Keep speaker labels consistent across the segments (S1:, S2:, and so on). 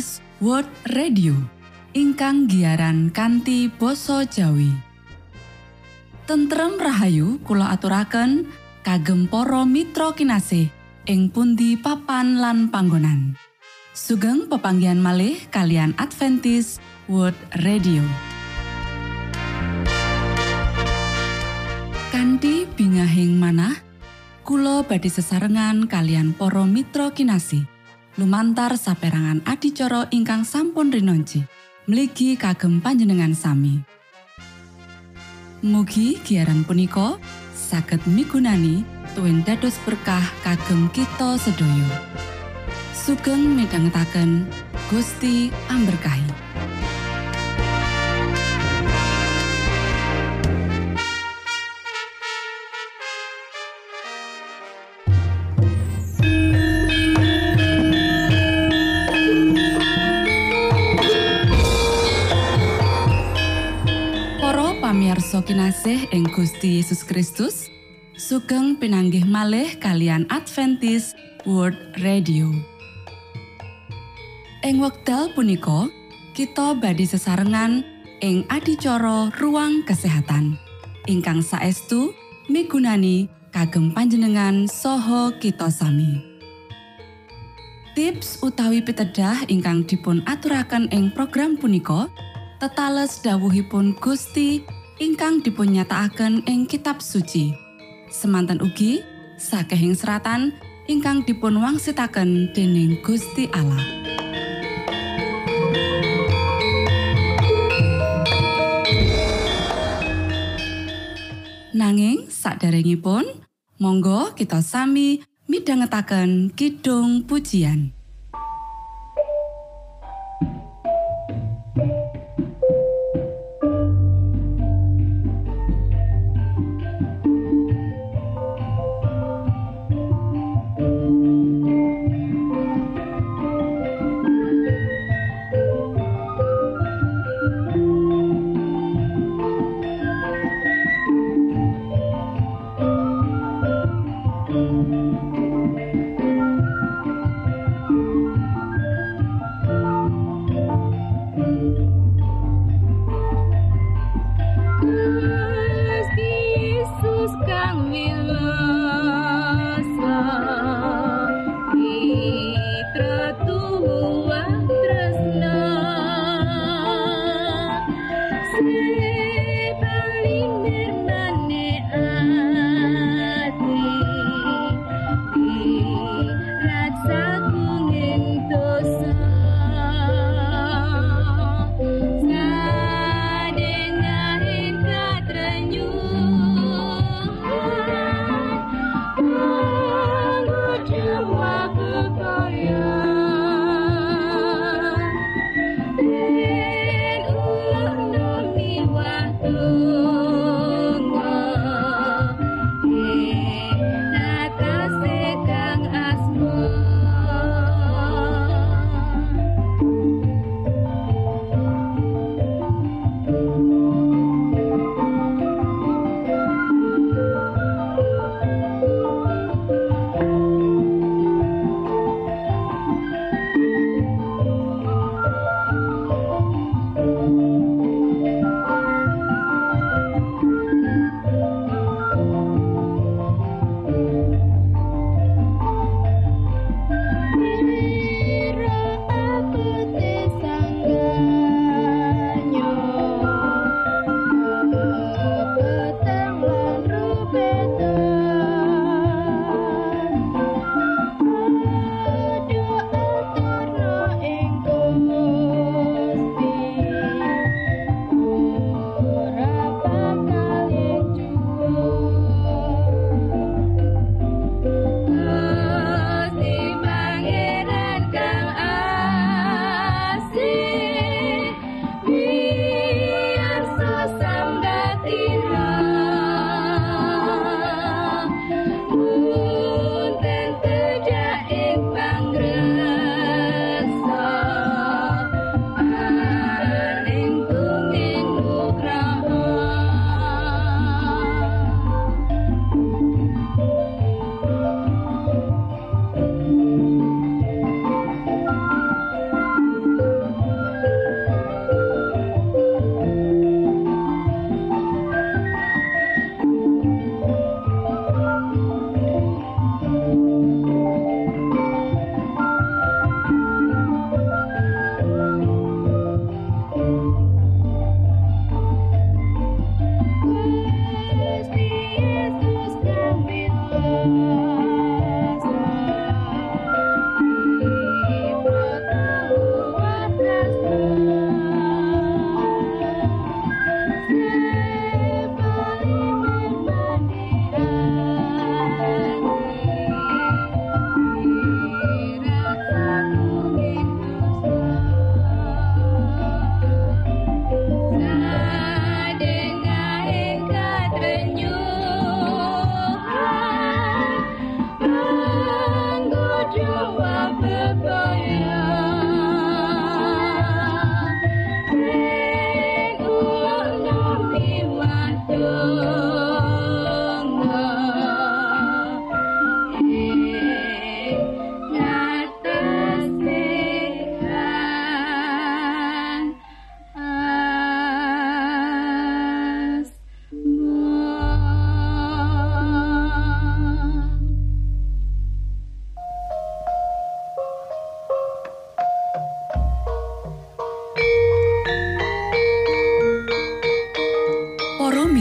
S1: Adventist World Radio ingkang giaran kanthi basa Jawi. Tentrem rahayu kula aturaken kagem para mitra kinasih ing pundi papan lan panggonan. Sugeng pepanggian malih kalian Adventist World Radio. Kanthi bingahing manah Kulo badhe sesarengan kalian para mitra kinasih lumantar saperangan adicara ingkang sampun rinonci mligi kagem panjenengan sami. Mugi giaran punika saged migunani tuwin dados berkah kagem kita sedaya. Sugeng midhangetaken Gusti amberkahi kinasih ing Gusti Yesus Kristus, sugeng pinanggih malih kalian Adventist World Radio. Ing wekdal punika, kita badhe sesarengan ing adicara ruang kesehatan ingkang saestu migunani kagem panjenengan saha kita sami. Tips utawi pitedah ingkang dipun aturaken ing program punika tetales dawuhipun Gusti ingkang dipunnyatakaken ing kitab suci. Semanten ugi sakehing seratan ingkang dipun wangsitaken dening Gusti Allah. Nanging saderengipun monggo kita sami midhangetaken kidung pujian.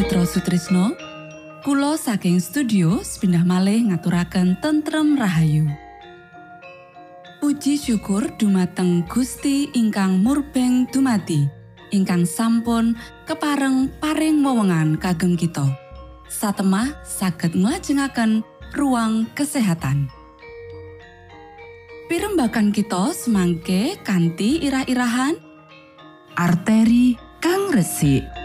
S1: Mitra Sutrisno Kulo saking studio pindah malih ngaturaken tentrem Rahayu. Puji syukur dumateng Gusti ingkang murbeng dumati ingkang sampun kepareng paring wewenngan kagem kita. Satemah saged nglajengaken ruang kesehatan. Pirembakan kita semangke kanthi irah-irahan.
S2: Arteri kang resik.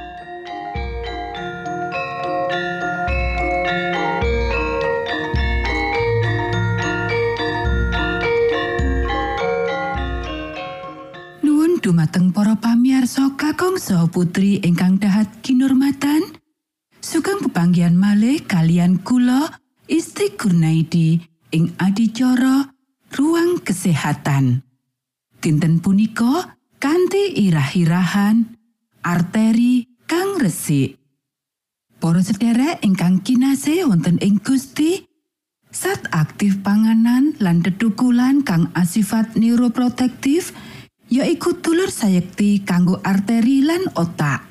S2: Dumateng para pamiarsa kakung saha putri ingkang dahat kinurmatan. Sugeng pepanggihan malih kalian kula Isti Kurnaidi ing adicara ruang kesehatan. Dinten punika kanthi irah-irahan arteri kang resik. Para sedherek ingkang kinasih wonten ing Gusti, Sat aktif panganan lan dedukulan kang asifat neuroprotektif yaiku dulur sayekti kanggo arteri lan otak.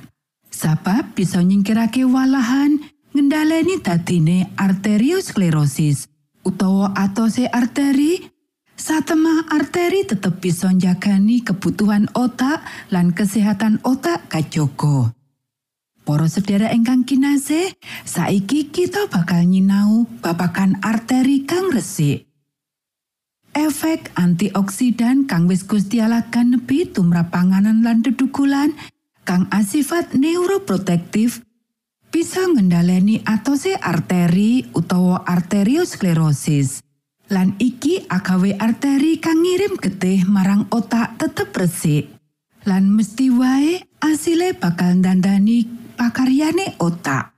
S2: Sabab bisa nyingkirake walahan ngendhaleni dadine arteriosklerosis utawa atose arteri Satemah arteri tetep bisa njagani kebutuhan otak lan kesehatan otak kajogo. Para sedherek ingkang kinasih, saiki kita bakal nyinau babagan arteri kang resik. Efek antioksidan kang wis Gusti Allah kanepi tumrap panganan lan dedukulan kang asifat neuroprotektif bisa ngendhaleni atose arteri utawa arteriosklerosis. Lan iki agawe arteri kang ngirim getih marang otak tetep resik. Lan mesti wae asile bakal dandani pakaryane otak.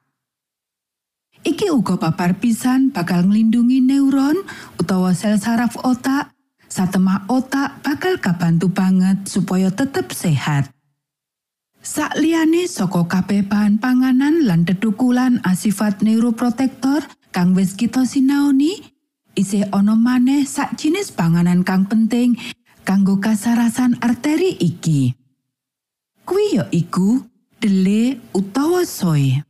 S2: Iki uga papar pisan bakal nglindungi neuron utawa sel saraf otak. Satemah otak bakal kabantu banget supaya tetep sehat. Sakliyane saka kabeh bahan panganan lan dedukulan asifat neuroprotektor kang wis kita sinaoni, isih ana maneh sak jinis panganan kang penting kanggo kasarasan arteri iki. Kuwi ya iku dele utawa soy.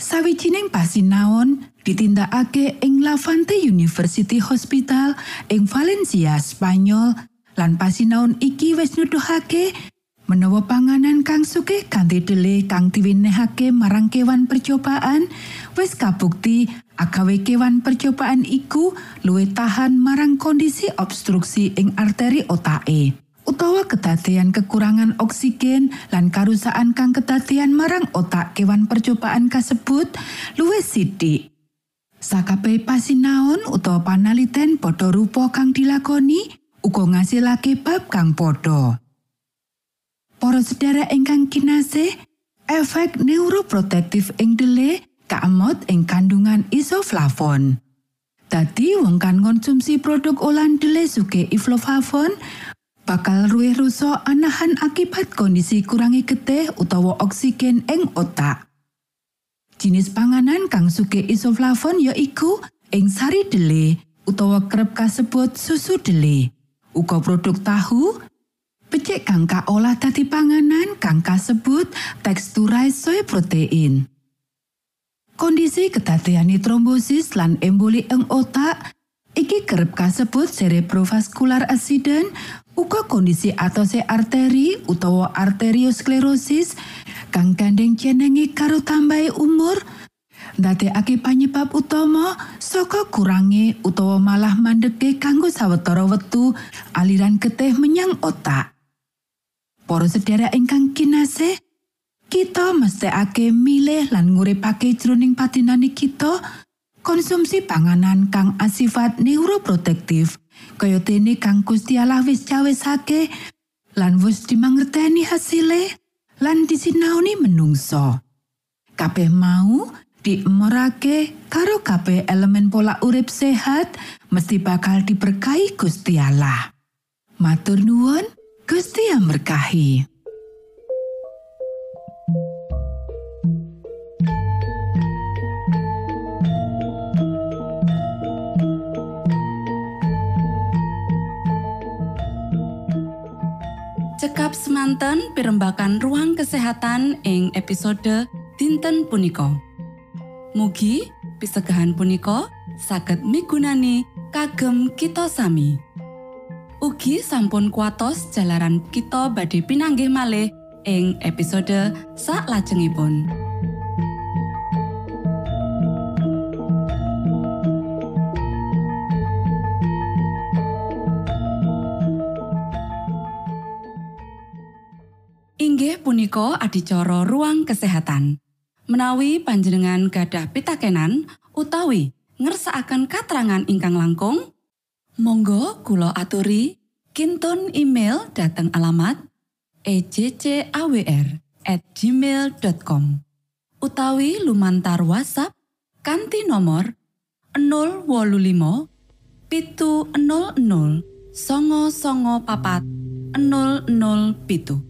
S2: Sawijining pasinaon ditindakake ing Lavante University Hospital ing Valencia, Spanyol lan pasinaon iki wis nuduhake menawa panganan kang sugih kanthi dele kang diwenehake marang kewan percobaan wis kabukti agawe kewan percobaan iku luwih tahan marang kondisi obstruksi ing arteri otake. Utawa kedadean kekurangan oksigen lan karusaan kang kedadean marang otak kewan percobaan kasebut luwih sithik. Sakabehe pasinaon utawa panaliten padha rupa kang dilakoni uga ngasilake bab kang padha. Para sedherek ingkang kinasih, efek neuroprotektif ing dele kaemot ing kandungan isoflavon. Dadi wong kan konsumsi produk olahan dele suke isoflavon bakal ruwih rusak anahan akibat kondisi kurangi getih utawa oksigen ing otak. Jinis panganan kang suke isoflavon ya iku ing sari dele utawa kerep kasebut susu dele. Uga produk tahu, becik kang kaolah dadi panganan kang kasebut teksturai soy protein. Kondisi kedadeani trombosis lan emboli ing otak iki kerep kasebut cerebrovascular accident uga kondisi atose arteri utawa arteriosklerosis kang gandeng jenenge karo tambahi umur ndadekake panyebab utama saka kurangi utawa malah mandeke kanggo sawetara wektu aliran getih menyang otak. Para sedherek ingkang kinasih, kita mesthekake milih lan nguripake jroning patinani kita konsumsi panganan kang asifat neuroprotektif kaya dene kang Gusti Allah wis cawesake lan wis dimangerteni hasile lan disinaoni menungso. Kabeh mau diemorake karo kabeh elemen pola urip sehat mesti bakal diberkahi Gusti Allah. Matur nuwun, Gusti yang berkahi.
S1: Cekap semanten pimbakan ruang kesehatan ing episode
S3: dinten punika. Mugi pisegahan punika saged migunani kagem kita sami. Ugi sampun kuatos jalaran kita badhe pinanggih malih ing episode sak lajengipun. Inggih punika adicara ruang kesehatan. Menawi panjenengan gadah pitakenan utawi ngersakaken katerangan ingkang langkung, Monggo Kulo aturi Kinton email dateng alamat ejcawr@ gmail.com utawi lumantar WhatsApp kanti nomor 025 pitu 00 songo songo papat 00 pitu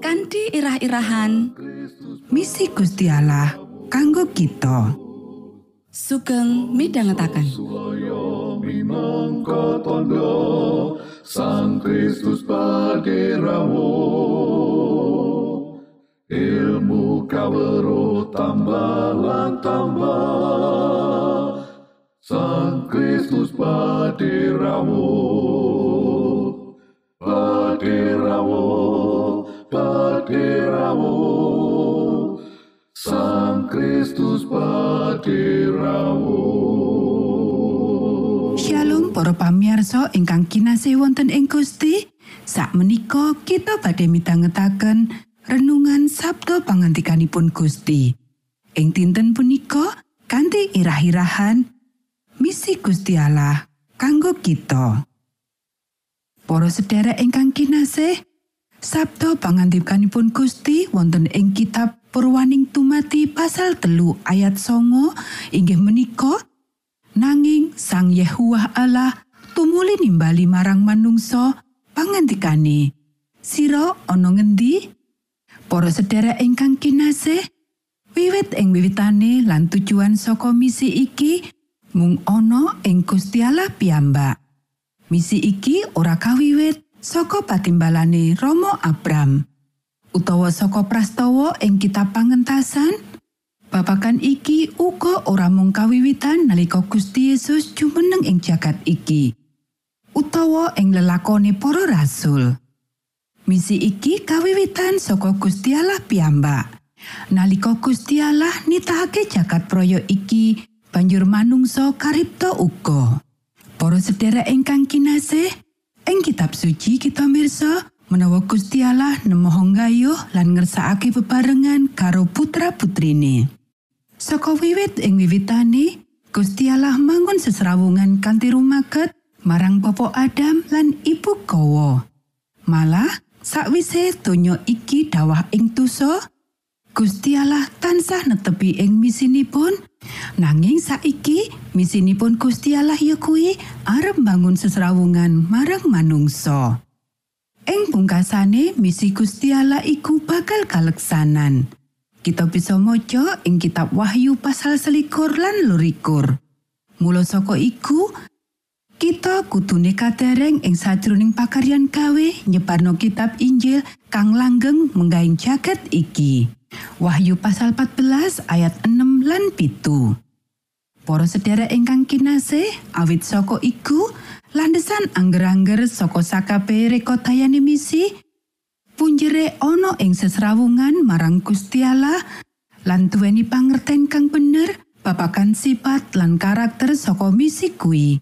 S1: kanthi irah-irahan
S2: Misi Gusti Allah kanggo kita.
S1: sugeng midhangetaken.
S4: Tondo Sang Kristus paderamu Ilmu kawero tambah tambah Sang Kristus paderamu Paderamu Paderamu Sang Kristus paderamu
S2: Shalom para pamirsa ingkang kinasih wonten ing Gusti. Sakmenika kita badhe midhangetaken renungan Sabda pangantikanipun Gusti. Ing dinten punika kanthi irah-irahan misi Gusti Allah kanggo kita. Para sedherek ingkang kinasih, Sabda pangantikanipun Gusti wonten ing kitab Purwaning Tumati pasal telu ayat songo inggih menika Nanging Sang Yehuwah Allah tumuli nimbali marang manungsa pangantikane. Sira ana ngendi? Para sedherek ingkang kinasih, wiwit ing wiwitane lan tujuan saka misi iki mung ana ing Gusti Allah piyambak. Misi iki ora kawiwit saka patimbalane Romo Abram utawa saka prastawa ing kitab pangentasan Babagan iki uga ora mung kawiwitan nalika Gusti Yesus jumeneng ing jagat iki, utawa ing lelakone para rasul. Misi iki kawiwitan saka Gusti Allah piyambak. Nalika Gusti Allah nitahake jagat proyo iki, banjur manungsa karipta uga. Para sedherek ingkang kinasih, ing kitab suci kita mirsa menawa Gusti Allah nemoh gayuh lan ngersakake bebarengan karo putra-putrine. Saka wiwit ing wiwitane, Gusti Allah mangun sesrawungan kanthi rumaket marang Bapak Adam lan Ibu Kawa. Malah, sakwise donya iki dawah ing tusa, Gusti Allah tansah netepi ing misinipun, nanging saiki misinipun Gusti Allah ya kuwi arep bangun sesrawungan marang manungsa. Ing pungkasane misi Gusti Allah iku bakal kaleksanan. Kita bisa maca ing kitab Wahyu pasal selikur lan lurikur. Mula saka iku, kita kudune katereng ing sajroning pakaryan gawe nyebarno kitab Injil kang langgeng menggaing jagat iki. Wahyu pasal 14 ayat 6 lan pitu. Para sedherek ingkang kinasih, awit saka iku, landesan angger-angger saka sakabeh rekodayane misi, punjere ana ing sesrawungan marang Allah lan duweni pangerten kang bener babagan sifat lan karakter saka misi kuwi.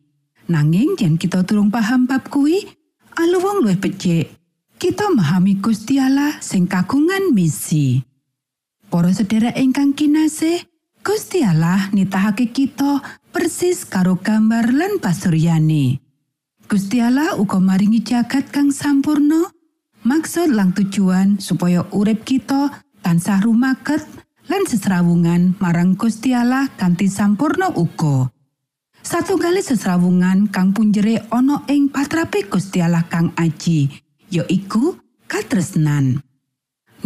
S2: Nanging yen kita durung paham bab kuwi, aluwung luwih becik. Kita memahami Gusti Allah sing kagungan misi. Para sedherek ingkang kinasih, Gusti Allah nitahake kita persis karo gambar lan pasuryane. Gusti Allah uga maringi jagat kang sampurno maksud lang tujuan supaya urip kita tansah rumaket lan sesrawungan marang Gusti Allah kanthi sampurno uga. Satunggali sesrawungan kang punjere ana ing patrape Gusti Allah kang aji, yaiku katresnan.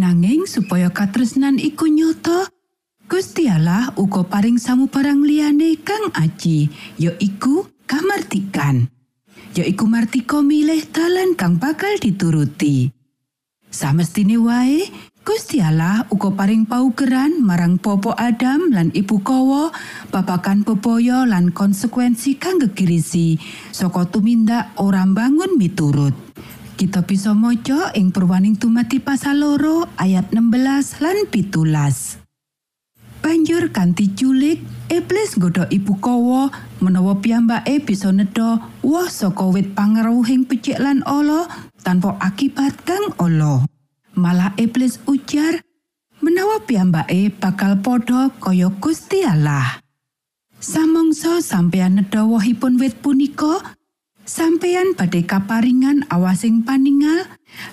S2: Nanging supaya katresnan iku nyata, Gusti Allah uga paring samubarang liyane kang aji, yaiku kamartikan. yaiku martika milih dalan kang bakal dituruti. Samestine wae, Gusti Allah uga paring paugeran marang Popo Adam lan Ibu Kawa babakan bebaya lan konsekuensi kang gegirisi saka tumindak ora bangun miturut. Kita bisa maca ing Purwaning Tumati pasal loro ayat 16 lan pitulas. Banjur kanthi culik, iblis nggodha ibu kawa menawa piyambake bisa nedha woh saka wit pangaruhing becik lan ala tanpa akibat kang olo. Malah iblis ujar menawa piyambake bakal padha kaya Gusti Allah. Samangsa sampeyan nedhawahipun wit punika, sampeyan badhe kaparingan awasing paningal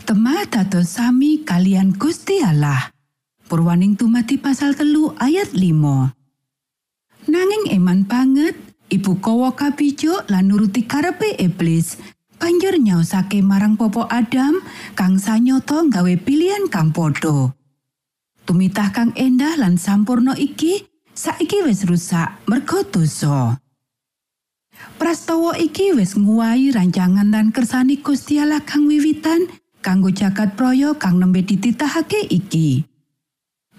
S2: temah dados sami kalian Gusti Allah. Purwaning tumati pasal telu ayat 5. Nanging eman banget, ibu kowo kabijo lan nuruti karepe iblis. Banjur nyaosake marang Popo Adam kang sanyata gawe pilihan kang padha. Tumitah kang endah lan sampurno iki saiki wis rusak merga dosa. Prastawa iki wis nguwahi rancangan lan kersani Gusti Allah kang wiwitan kanggo jagat praya kang nembe dititahake iki.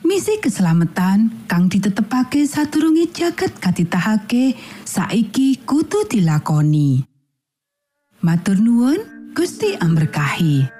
S2: Misi keselamatan kang ditetepake sadurunge jagat katitahake saiki kudu dilakoni. Matur nuwun, Gusti amberkahi.